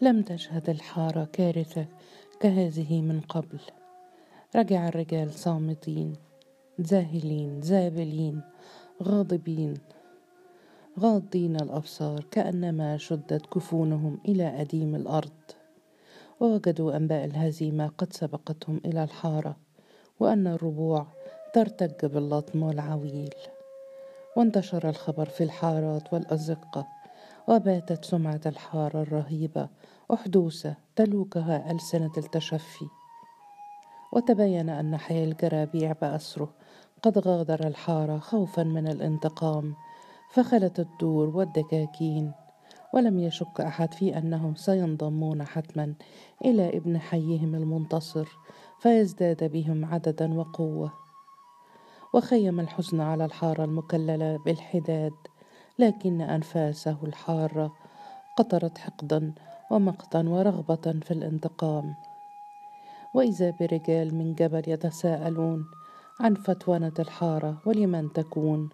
لم تشهد الحارة كارثة كهذه من قبل. رجع الرجال صامتين ذاهلين زابلين غاضبين غاضين الأبصار كأنما شدت جفونهم إلى أديم الأرض. ووجدوا أنباء الهزيمة قد سبقتهم إلى الحارة وأن الربوع ترتج باللطم والعويل وانتشر الخبر في الحارات والأزقة وباتت سمعة الحارة الرهيبة احدوثه تلوكها ألسنة التشفي. وتبين أن حي الجرابيع بأسره. قد غادر الحارة خوفا من الانتقام. فخلت الدور والدكاكين. ولم يشك أحد في أنهم سينضمون حتما إلى ابن حيهم المنتصر فيزداد بهم عددا وقوة. وخيم الحزن على الحارة المكللة بالحداد. لكن أنفاسه الحارة قطرت حقدا ومقتا ورغبة في الانتقام. وإذا برجال من جبل يتساءلون عن فتونه الحارة ولمن تكون؟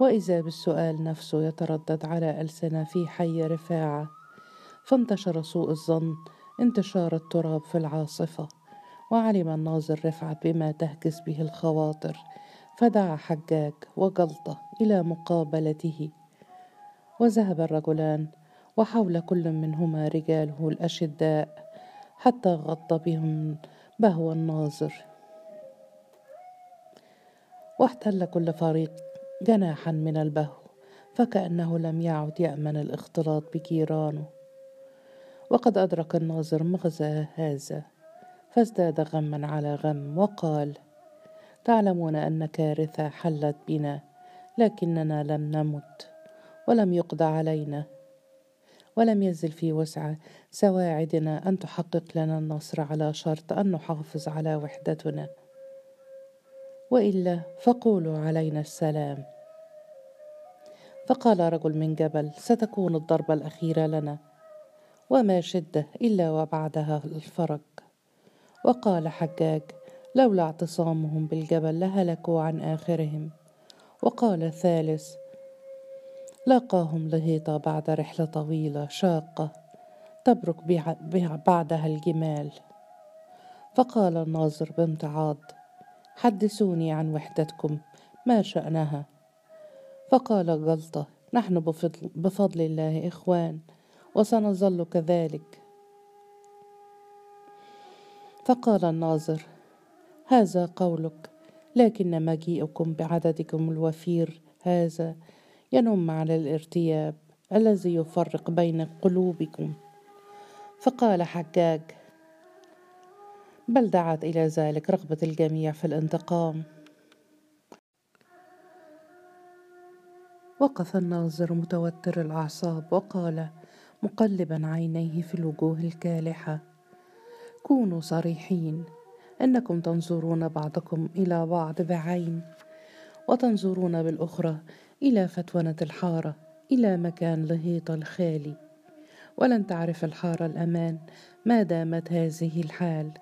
وإذا بالسؤال نفسه يتردد على ألسنة في حي رفاعة فانتشر سوء الظن انتشار التراب في العاصفة وعلم الناظر رفعت بما تهكس به الخواطر فدعا حجاج وجلطة إلى مقابلته. وذهب الرجلان وحول كل منهما رجاله الأشداء حتى غطى بهم بهو الناظر. واحتل كل فريق جناحا من البهو فكأنه لم يعد يأمن الاختلاط بجيرانه وقد أدرك الناظر مغزى هذا فازداد غما على غم وقال تعلمون أن كارثة حلت بنا لكننا لم نمت. ولم يقضى علينا ولم يزل في وسع سواعدنا أن تحقق لنا النصر على شرط أن نحافظ على وحدتنا. وإلا فقولوا علينا السلام. فقال رجل من جبل ستكون الضربة الأخيرة لنا وما شدة إلا وبعدها الفرج وقال حجاج لولا اعتصامهم بالجبل لهلكوا عن آخرهم وقال الثالث لاقاهم لهيطة بعد رحلة طويلة شاقة تبرك بعدها الجمال. فقال الناظر بامتعاض حدثوني عن وحدتكم ما شأنها؟ فقال جلطة نحن بفضل, بفضل الله إخوان وسنظل كذلك. فقال الناظر هذا قولك لكن مجيئكم بعددكم الوفير هذا ينم على الارتياب الذي يفرق بين قلوبكم. فقال حجاج بل دعت إلى ذلك رغبة الجميع في الانتقام. وقف الناظر متوتر الأعصاب وقال مقلبا عينيه في الوجوه الكالحة كونوا صريحين إنكم تنظرون بعضكم إلى بعض بعين وتنظرون بالأخرى إلى فتونة الحارة إلى مكان لهيط الخالي ولن تعرف الحاره الأمان ما دامت هذه الحال.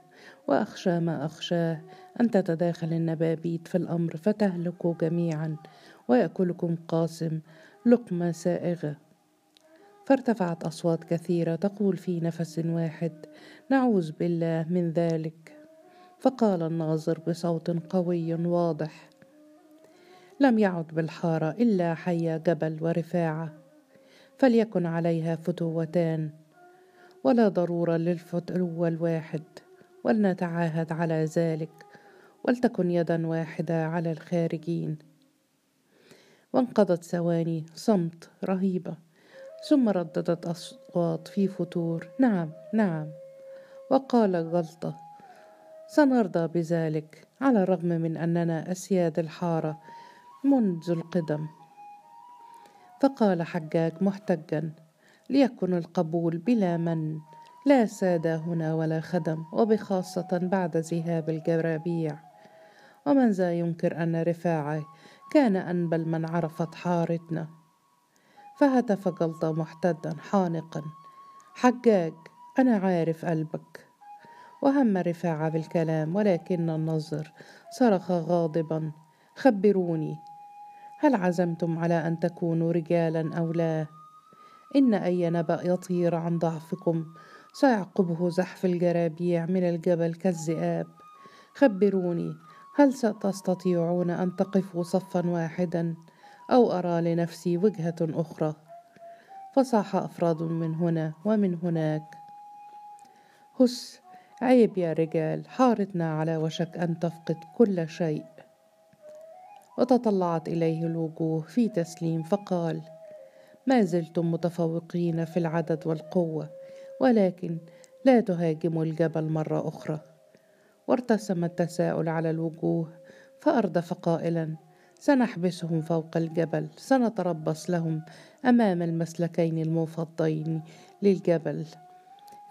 وأخشى ما أخشاه أن تتداخل النبابيت في الأمر فتهلكوا جميعا. ويأكلكم قاسم لقمه سائغه فارتفعت أصوات كثيرة تقول في نفس واحد نعوذ بالله من ذلك. فقال الناظر بصوت قوي واضح لم يعد بالحارة إلا حي جبل ورفاعة فليكن عليها فتوتان. ولا ضروره للفتو الواحد ولنتعاهد على ذلك ولتكن يدا واحدة على الخارجين. وانقضت ثواني صمت رهيبة ثم رددت أصوات في فتور. نعم نعم. وقال جلطه سنرضى بذلك على الرغم من أننا أسياد الحارة. منذ القدم. فقال حجاج محتجا ليكن القبول بلا من لا سادة هنا ولا خدم وبخاصة بعد ذهاب الجرابيع. ومن ذا ينكر أن رفاعة كان أنبل من عرفت حارتنا. فهتف جلطة محتدا حانقا. حجاج أنا عارف قلبك. وهم رفاعة بالكلام ولكن النظر صرخ غاضبا. خبروني هل عزمتم على أن تكونوا رجالا أو لا؟ إن أي نبأ يطير عن ضعفكم. سيعقبه زحف الجرابيع من الجبل كالذئاب. خبروني هل ستستطيعون أن تقفوا صفا واحدا أو أرى لنفسي وجهة أخرى؟ فصاح أفراد من هنا ومن هناك. هس عيب يا رجال حارتنا على وشك أن تفقد كل شيء. وتطلعت إليه الوجوه في تسليم فقال ما زلتم متفوقين في العدد والقوة ولكن لا تهاجموا الجبل مرة أخرى. وارتسم التساؤل على الوجوه فأردف قائلا سنحبسهم فوق الجبل سنتربص لهم أمام المسلكين المفضين للجبل.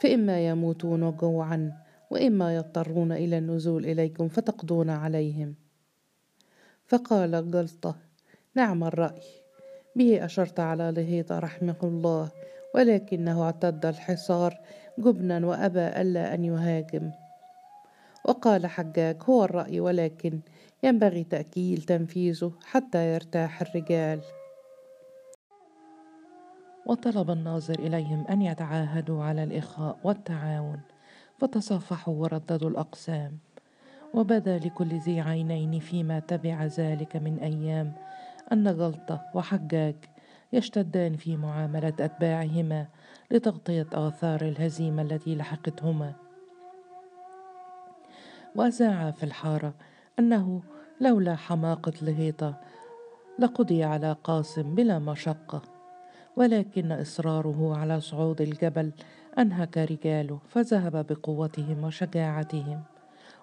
فإما يموتون جوعا وإما يضطرون إلى النزول إليكم فتقضون عليهم. فقال جلطة نعم الرأي به أشرت على لهيطة رحمه الله ولكنه اعتد الحصار جبنا وأبى ألا أن يهاجم. وقال حجاج هو الرأي ولكن ينبغي تأكيل تنفيذه حتى يرتاح الرجال. وطلب الناظر إليهم أن يتعاهدوا على الإخاء والتعاون فتصافحوا ورددوا الأقسام. وبدا لكل ذي عينين فيما تبع ذلك من أيام. أن غلطة وحجاج يشتدان في معاملة أتباعهما لتغطية آثار الهزيمة التي لحقتهما. وأذاع في الحارة أنه لولا حماقة لهيطة لقضي على قاسم بلا مشقة ولكن إصراره على صعود الجبل أنهك رجاله فذهب بقوتهم وشجاعتهم.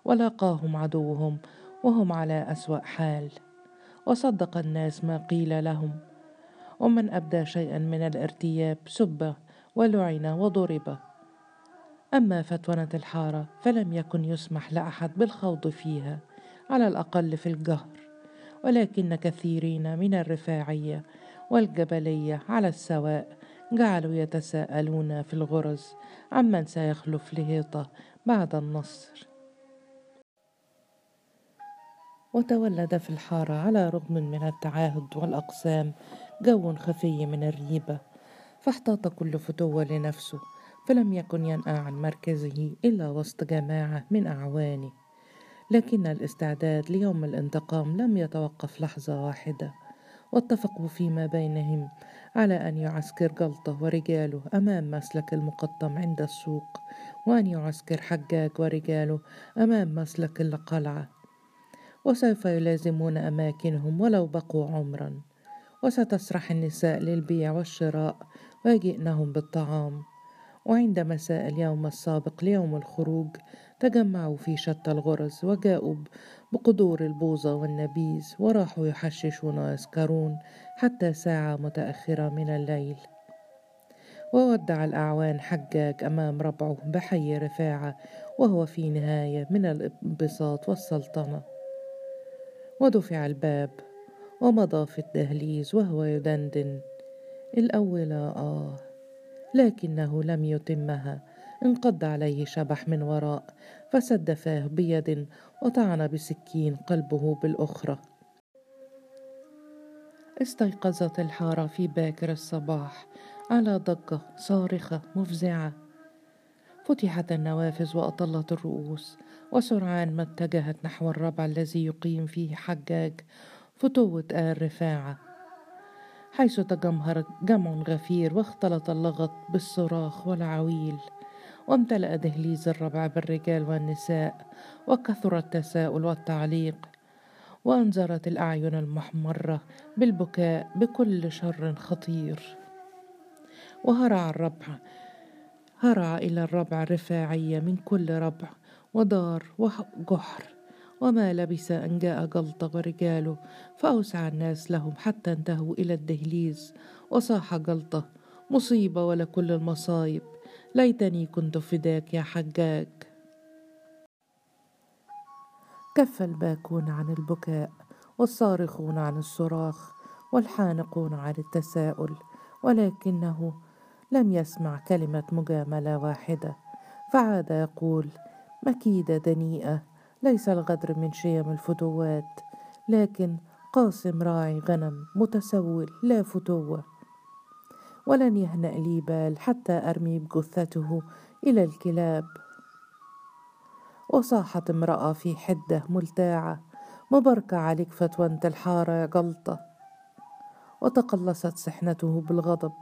ولاقاهم عدوهم وهم على أسوأ حال. وصدق الناس ما قيل لهم. ومن أبدى شيئا من الارتياب سب ولعن وضرب. أما فتونة الحارة فلم يكن يسمح لأحد بالخوض فيها على الأقل في الجهر. ولكن كثيرين من الرفاعية والجبلية على السواء جعلوا يتساءلون في الغرز عمن سيخلف لهيطة بعد النصر. وتولد في الحارة على رغم من التعاهد والأقسام جو خفي من الريبة فاحتاط كل فتوة لنفسه فلم يكن ينأى عن مركزه إلا وسط جماعة من أعوانه. لكن الاستعداد ليوم الانتقام لم يتوقف لحظة واحدة واتفقوا فيما بينهم على أن يعسكر جلطة ورجاله أمام مسلك المقطم عند السوق وأن يعسكر حجاج ورجاله أمام مسلك القلعة. وسوف يلازمون أماكنهم ولو بقوا عمرا. وستسرح النساء للبيع والشراء ويجئنهم بالطعام. وعند مساء اليوم السابق ليوم الخروج تجمعوا في شتى الغرز وجاءوا بقدور البوظة والنبيذ وراحوا يحششون ويسكرون حتى ساعة متأخرة من الليل. وودع الأعوان حجاج أمام ربعه بحي رفاعة وهو في نهاية من الانبساط والسلطنة. ودفع الباب ومضى في الدهليز وهو يدندن. الأولى آه لكنه لم يتمها. انقض عليه شبح من وراء فسد فاه بيد وطعن بسكين قلبه بالأخرى. استيقظت الحارة في باكر الصباح على ضجة صارخة مفزعة. فتحت النوافذ وأطلت الرؤوس وسرعان ما اتجهت نحو الربع الذي يقيم فيه حجاج فتوة آل رفاعة حيث تجمهر جمع غفير واختلط اللغط بالصراخ والعويل وامتلأ دهليز الربع بالرجال والنساء وكثر التساؤل والتعليق وأنذرت الأعين المحمرة بالبكاء بكل شر خطير. وهرع الربع هرع إلى الربع الرفاعية من كل ربع ودار وجحر وما لبث أن جاء جلطة ورجاله فأوسع الناس لهم حتى انتهوا إلى الدهليز. وصاح جلطة مصيبة ولا كل المصايب ليتني كنت فداك يا حجاج. كف الباكون عن البكاء والصارخون عن الصراخ والحانقون عن التساؤل ولكنه لم يسمع كلمة مجاملة واحدة فعاد يقول مكيدة دنيئة ليس الغدر من شيم الفتوات لكن قاسم راعي غنم متسول لا فتوة. ولن يهنأ لي بال حتى أرمي بجثته إلى الكلاب. وصاحت امرأة في حدة ملتاعة مبركة عليك فتوى الحارة يا جلطة. وتقلصت سحنته بالغضب.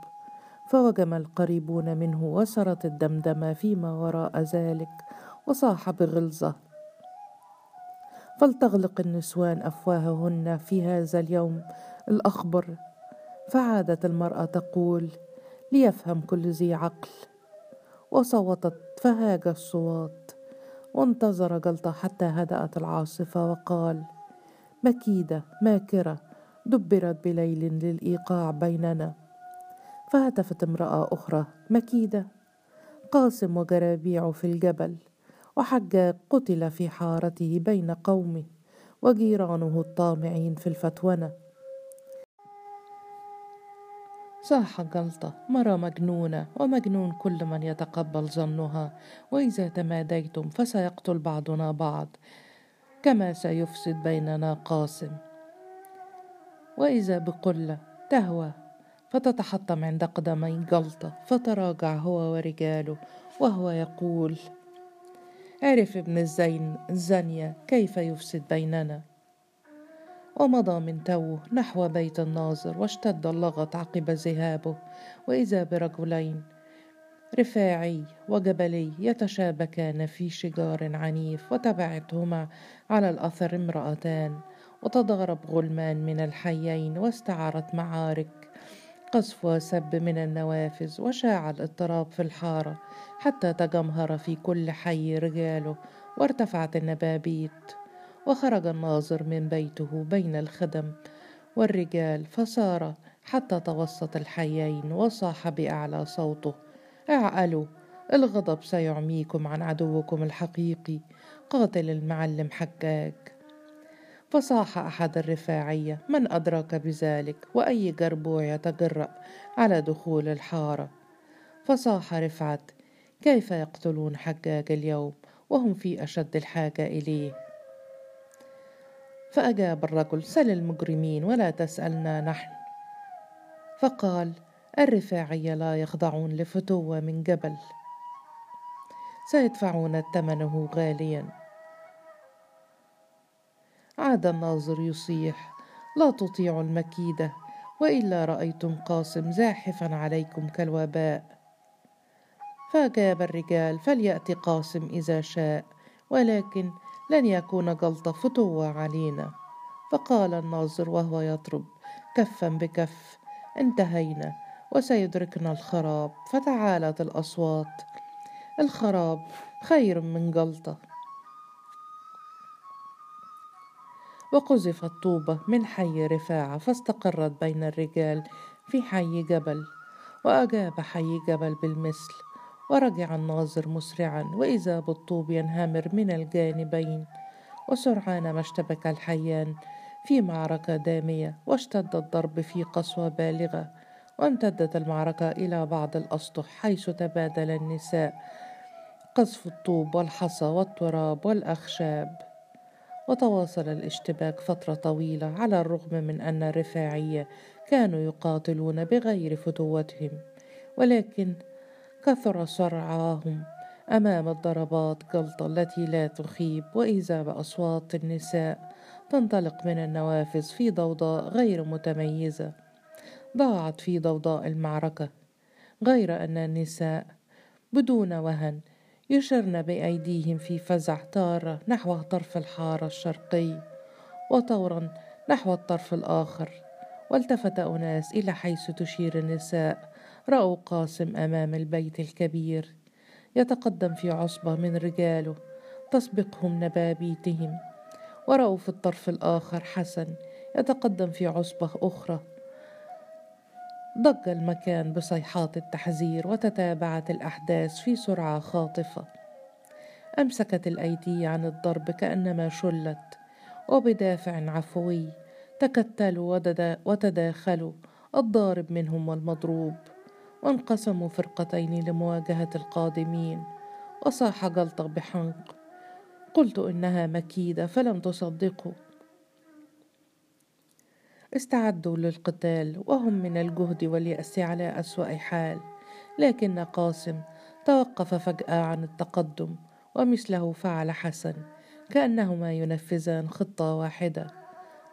فوجم القريبون منه وسرت الدمدمة فيما وراء ذلك وصاح بغلظة. فلتغلق النسوان أفواههن في هذا اليوم الأخبر. فعادت المرأة تقول ليفهم كل ذي عقل. وصوتت فهاج الصوات وانتظر جلطة حتى هدأت العاصفة وقال مكيدة ماكرة دبرت بليل للإيقاع بيننا. فهتفت امرأة أخرى مكيدة. قاسم وجرابيع في الجبل وحجاج قتل في حارته بين قومه وجيرانه الطامعين في الفتونة. صاح جلطة مرة مجنونة ومجنون كل من يتقبل ظنها. وإذا تماديتم فسيقتل بعضنا بعض كما سيفسد بيننا قاسم. وإذا بقلة تهوى فتتحطم عند قدمي جلطة فتراجع هو ورجاله وهو يقول عرف ابن الزين الزانية كيف يفسد بيننا. ومضى من توه نحو بيت الناظر واشتد اللغط عقب ذهابه. وإذا برجلين رفاعي وجبلي يتشابكان في شجار عنيف وتبعتهما على الأثر امرأتان. وتضارب غلمان من الحيين واستعارت معارك. قصف وسب من النوافذ وشاع الاضطراب في الحارة حتى تجمهر في كل حي رجاله وارتفعت النبابيت وخرج الناظر من بيته بين الخدم والرجال فسار حتى توسط الحيين وصاح بأعلى صوته. اعقلوا الغضب سيعميكم عن عدوكم الحقيقي. قاتل المعلم حجاج. فصاح أحد الرفاعية من أدراك بذلك وأي جربوع يتجرأ على دخول الحارة؟ فصاح رفعت كيف يقتلون حجاج اليوم وهم في أشد الحاجة إليه؟ فأجاب الرجل سل المجرمين ولا تسألنا نحن. فقال الرفاعية لا يخضعون لفتوة من جبل. سيدفعون ثمنه غاليا. عاد الناظر يصيح لا تطيعوا المكيدة وإلا رأيتم قاسم زاحفا عليكم كالوباء. فأجاب الرجال فليأتي قاسم إذا شاء ولكن لن يكون جلطة فتوة علينا. فقال الناظر وهو يطرب كفا بكف انتهينا وسيدركنا الخراب فتعالت الأصوات. الخراب خير من جلطة وقذفت طوبة من حي رفاعة فاستقرت بين الرجال في حي جبل وأجاب حي جبل بالمثل ورجع الناظر مسرعا وإذا بالطوب ينهمر من الجانبين وسرعان ما اشتبك الحيان في معركة دامية واشتد الضرب في قسوة بالغة وامتدت المعركة إلى بعض الأسطح حيث تبادل النساء قذف الطوب والحصى والتراب والأخشاب. وتواصل الاشتباك فترة طويلة على الرغم من أن الرفاعية كانوا يقاتلون بغير فتوتهم. ولكن كثر صرعاهم أمام الضربات جلطة التي لا تخيب وإذا بأصوات النساء تنطلق من النوافذ في ضوضاء غير متميزة. ضاعت في ضوضاء المعركة غير أن النساء بدون وهن يشرن بأيديهم في فزع تارة نحو طرف الحارة الشرقي وطورا نحو الطرف الآخر. والتفت أناس إلى حيث تشير النساء. رأوا قاسم أمام البيت الكبير. يتقدم في عصبة من رجاله تسبقهم نبابيتهم. ورأوا في الطرف الآخر حسن. يتقدم في عصبة أخرى ضج المكان بصيحات التحذير وتتابعت الأحداث في سرعة خاطفة. أمسكت الأيدي عن الضرب كأنما شلت وبدافع عفوي تكتلوا وتداخلوا الضارب منهم والمضروب. وانقسموا فرقتين لمواجهة القادمين وصاح جلطة بحنق. قلت إنها مكيدة فلم تصدقوا استعدوا للقتال وهم من الجهد واليأس على أسوأ حال. لكن قاسم توقف فجأة عن التقدم ومثله فعل حسن كأنهما ينفذان خطة واحدة.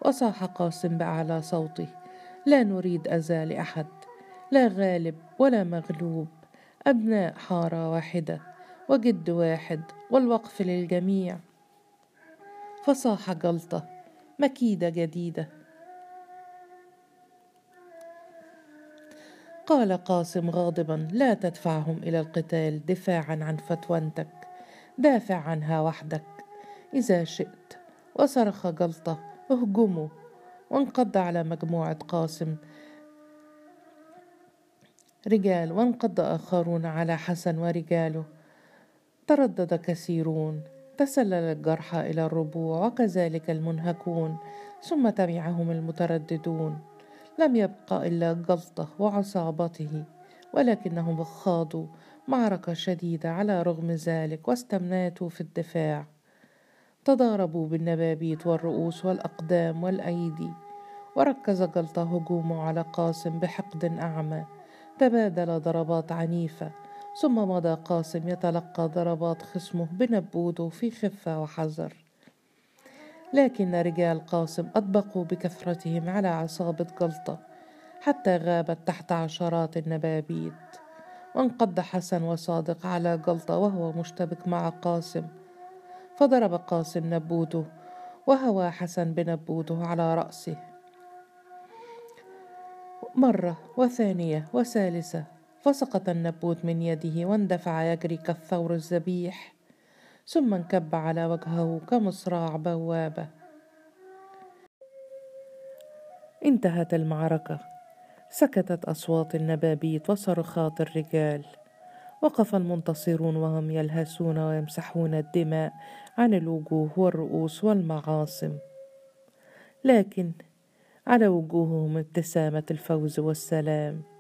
وصاح قاسم بأعلى صوته لا نريد أذى لأحد لا غالب ولا مغلوب أبناء حارة واحدة وجد واحد والوقف للجميع. فصاح جلطة مكيدة جديدة قال قاسم غاضبا لا تدفعهم إلى القتال دفاعا عن فتوانتك دافع عنها وحدك. إذا شئت وصرخ جلطة اهجموا. وانقض على مجموعة قاسم. رجال وانقض آخرون على حسن ورجاله. تردد كثيرون تسلل الجرحى إلى الربوع وكذلك المنهكون ثم تبعهم المترددون. لم يبق إلا جلطة وعصابته ولكنهم خاضوا معركة شديدة على رغم ذلك واستمناتوا في الدفاع. تضاربوا بالنبابيت والرؤوس والأقدام والأيدي وركز جلطة هجومه على قاسم بحقد أعمى. تبادل ضربات عنيفة ثم مضى قاسم يتلقى ضربات خصمه بنبوده في خفة وحذر. لكن رجال قاسم أطبقوا بكثرتهم على عصابة جلطة حتى غابت تحت عشرات النبابيت. وانقض حسن وصادق على جلطة وهو مشتبك مع قاسم. فضرب قاسم نبوته وهوى حسن بنبوته على رأسه. مرة وثانية وثالثة فسقط النبوت من يده واندفع يجري كالثور الذبيح. ثم انكب على وجهه كمصراع بوابة. انتهت المعركة. سكتت أصوات النبابيت وصرخات الرجال. وقف المنتصرون وهم يلهسون ويمسحون الدماء عن الوجوه والرؤوس والمعاصم. لكن على وجوههم ابتسامة الفوز والسلام.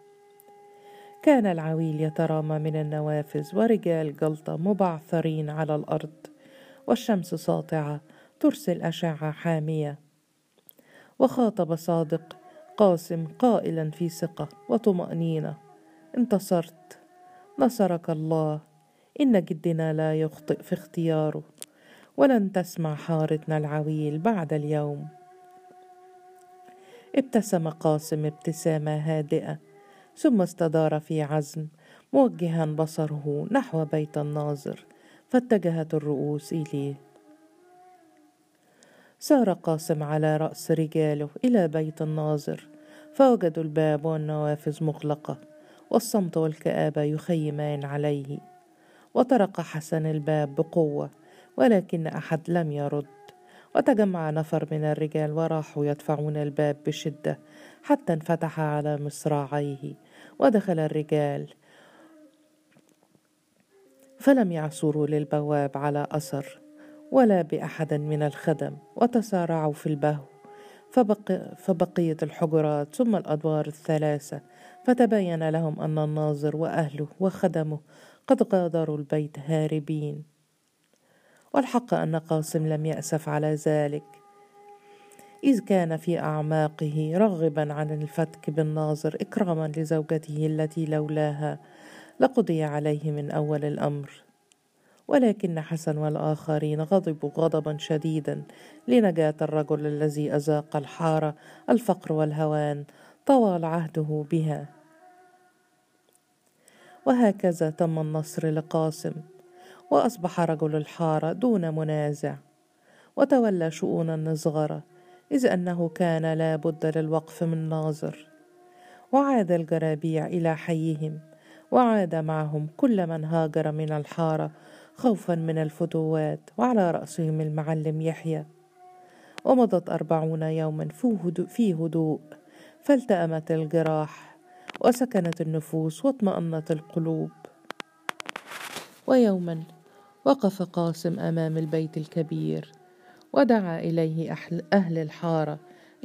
كان العويل يترامى من النوافذ ورجال جلطة مبعثرين على الأرض والشمس ساطعة ترسل أشعة حامية. وخاطب صادق قاسم قائلا في ثقة وطمأنينة انتصرت نصرك الله إن جدنا لا يخطئ في اختياره ولن تسمع حارتنا العويل بعد اليوم. ابتسم قاسم ابتسامة هادئة ثم استدار في عزم موجها بصره نحو بيت الناظر فاتجهت الرؤوس إليه. سار قاسم على رأس رجاله إلى بيت الناظر فوجدوا الباب والنوافذ مغلقة والصمت والكآبة يخيمان عليه. وطرق حسن الباب بقوة ولكن أحد لم يرد. وتجمع نفر من الرجال وراحوا يدفعون الباب بشدة حتى انفتح على مصراعيه ودخل الرجال. فلم يعثروا للبواب على أثر ولا بأحد من الخدم وتسارعوا في البهو. فبق فبقيت الحجرات ثم الأدوار الثلاثة. فتبين لهم أن الناظر وأهله وخدمه قد غادروا البيت هاربين. والحق أن قاسم لم يأسف على ذلك. إذ كان في أعماقه راغبا عن الفتك بالناظر إكراما لزوجته التي لولاها لقضي عليه من أول الأمر. ولكن حسن والآخرين غضبوا غضبا شديدا لنجاة الرجل الذي أذاق الحارة الفقر والهوان طوال عهده بها. وهكذا تم النصر لقاسم. وأصبح رجل الحارة دون منازع وتولى شؤون النزغرة إذ أنه كان لا بد للوقف من ناظر. وعاد الجرابيع إلى حيهم وعاد معهم كل من هاجر من الحارة خوفا من الفتوات وعلى رأسهم المعلم يحيى. ومضت أربعون يوما في هدوء فالتأمت الجراح وسكنت النفوس واطمأنت القلوب. ويوما وقف قاسم أمام البيت الكبير ودعا إليه أهل الحارة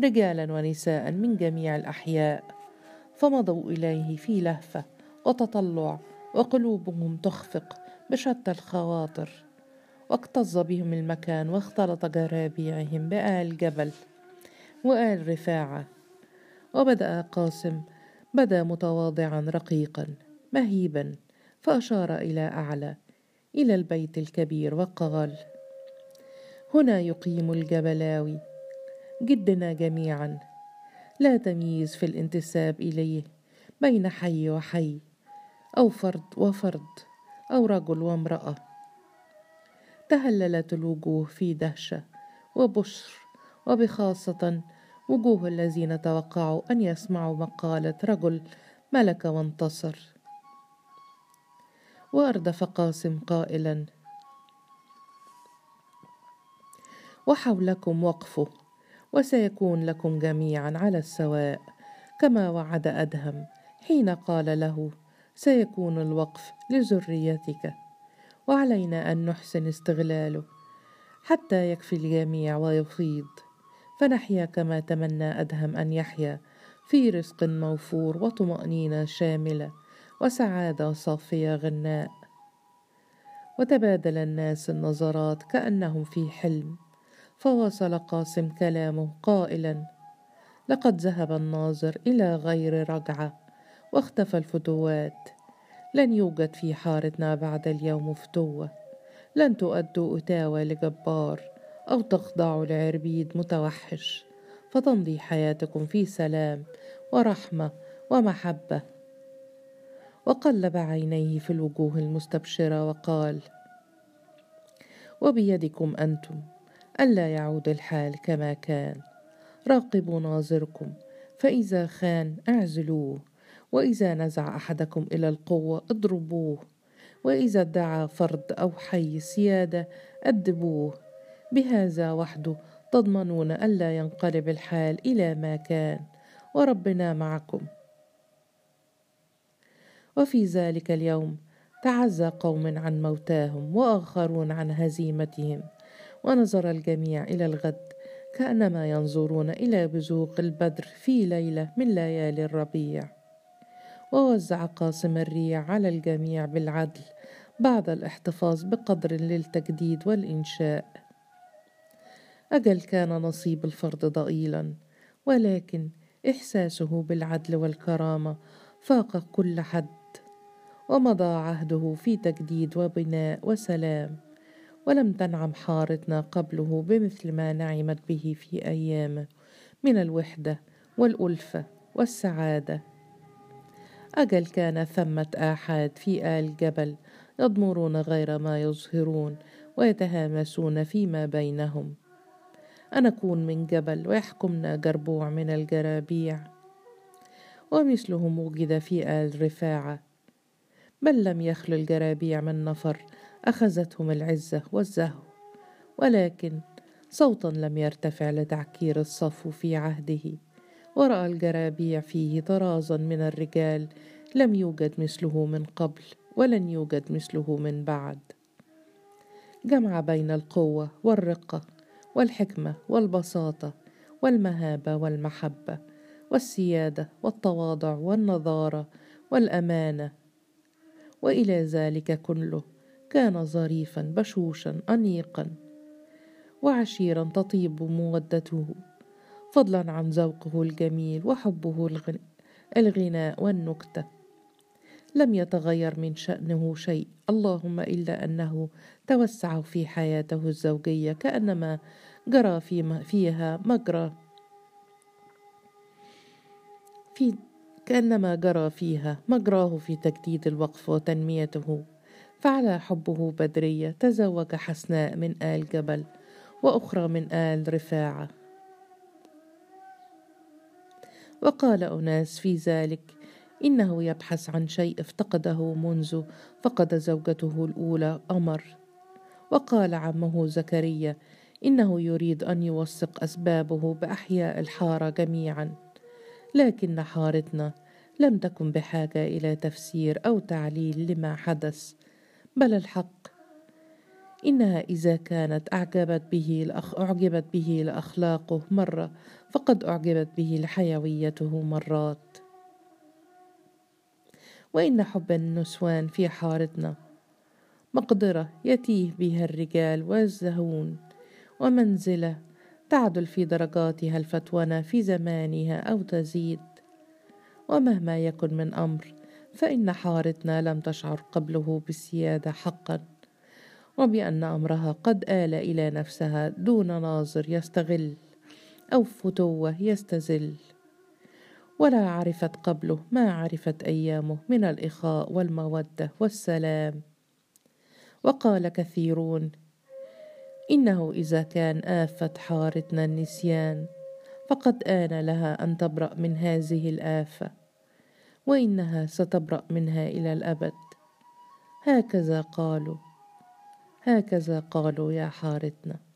رجالا ونساء من جميع الأحياء فمضوا إليه في لهفة وتطلع وقلوبهم تخفق بشتى الخواطر واكتظ بهم المكان واختلط جرابيعهم بآل جبل وآل رفاعة. وبدأ قاسم بدا متواضعا رقيقا مهيبا فأشار إلى أعلى إلى البيت الكبير وقال هنا يقيم الجبلاوي. جدنا جميعا. لا تمييز في الانتساب إليه بين حي وحي أو فرد وفرد أو رجل وامرأة. تهللت الوجوه في دهشة وبشر وبخاصة وجوه الذين توقعوا أن يسمعوا مقالة رجل ملك وانتصر. وأردف قاسم قائلا وحولكم وقفه وسيكون لكم جميعا على السواء كما وعد أدهم حين قال له سيكون الوقف لذريتك وعلينا أن نحسن استغلاله حتى يكفي الجميع ويفيض فنحيا كما تمنى أدهم أن يحيا في رزق موفور وطمأنينة شاملة وسعادة صافية غناء. وتبادل الناس النظرات كأنهم في حلم. فواصل قاسم كلامه قائلا لقد ذهب الناظر إلى غير رجعة واختفى الفتوات. لن يوجد في حارتنا بعد اليوم فتوة. لن تؤدوا أتاوى لجبار أو تخضعوا لعربيد متوحش. فتمضي حياتكم في سلام ورحمة ومحبة. وقلب عينيه في الوجوه المستبشرة وقال وبيدكم أنتم ألا يعود الحال كما كان. راقبوا ناظركم فإذا خان اعزلوه وإذا نزع أحدكم إلى القوة اضربوه وإذا ادعى فرد أو حي سيادة أدبوه. بهذا وحده تضمنون ألا ينقلب الحال إلى ما كان وربنا معكم وفي ذلك اليوم تعزى قوم عن موتاهم وآخرون عن هزيمتهم. ونظر الجميع إلى الغد كأنما ينظرون إلى بزوق البدر في ليلة من ليالي الربيع. ووزع قاسم الريع على الجميع بالعدل بعد الاحتفاظ بقدر للتجديد والإنشاء. أجل كان نصيب الفرد ضئيلا ولكن إحساسه بالعدل والكرامة فاق كل حد. ومضى عهده في تجديد وبناء وسلام. ولم تنعم حارتنا قبله بمثل ما نعمت به في ايامه من الوحدة والألفة والسعادة. أجل كان ثمة آحاد في آل جبل يضمرون غير ما يظهرون ويتهامسون فيما بينهم. أنكون من جبل ويحكمنا جربوع من الجرابيع. ومثلهم وجد في آل رفاعة بل لم يخل الجرابيع من نفر أخذتهم العزة والزهو. ولكن صوتا لم يرتفع لتعكير الصفو في عهده. ورأى الجرابيع فيه طرازا من الرجال لم يوجد مثله من قبل ولن يوجد مثله من بعد. جمع بين القوة والرقة والحكمة والبساطة والمهابة والمحبة والسيادة والتواضع والنظارة والأمانة وإلى ذلك كله كان ظريفا بشوشا انيقا وعشيرا تطيب مودته فضلا عن ذوقه الجميل وحبه الغناء والنكته لم يتغير من شأنه شيء اللهم إلا أنه توسع في حياته الزوجية كأنما جرى فيها مجرى. في كأنما جرى فيها مجراه في تجديد الوقف وتنميته. فعلى حبه بدرية تزوج حسناء من آل جبل وأخرى من آل رفاعة. وقال أناس في ذلك إنه يبحث عن شيء افتقده منذ فقد زوجته الأولى أمر. وقال عمه زكريا إنه يريد أن يوثق أسبابه بأحياء الحارة جميعاً. لكن حارتنا لم تكن بحاجة إلى تفسير أو تعليل لما حدث بل الحق. إنها إذا كانت أعجبت به الأخ أعجبت به لاخلاقه مرة فقد أعجبت به لحيويته مرات. وإن حب النسوان في حارتنا مقدرة يتيه بها الرجال والزهون ومنزلة تعدل في درجاتها الفتونة في زمانها أو تزيد. ومهما يكن من أمر فإن حارتنا لم تشعر قبله بالسيادة حقا وبأن أمرها قد آل إلى نفسها دون ناظر يستغل أو فتوة يستزل. ولا عرفت قبله ما عرفت أيامه من الإخاء والمودة والسلام. وقال كثيرون إنه إذا كان آفة حارتنا النسيان فقد آن لها أن تبرأ من هذه الآفة وإنها ستبرأ منها إلى الأبد. هكذا قالوا هكذا قالوا يا حارتنا.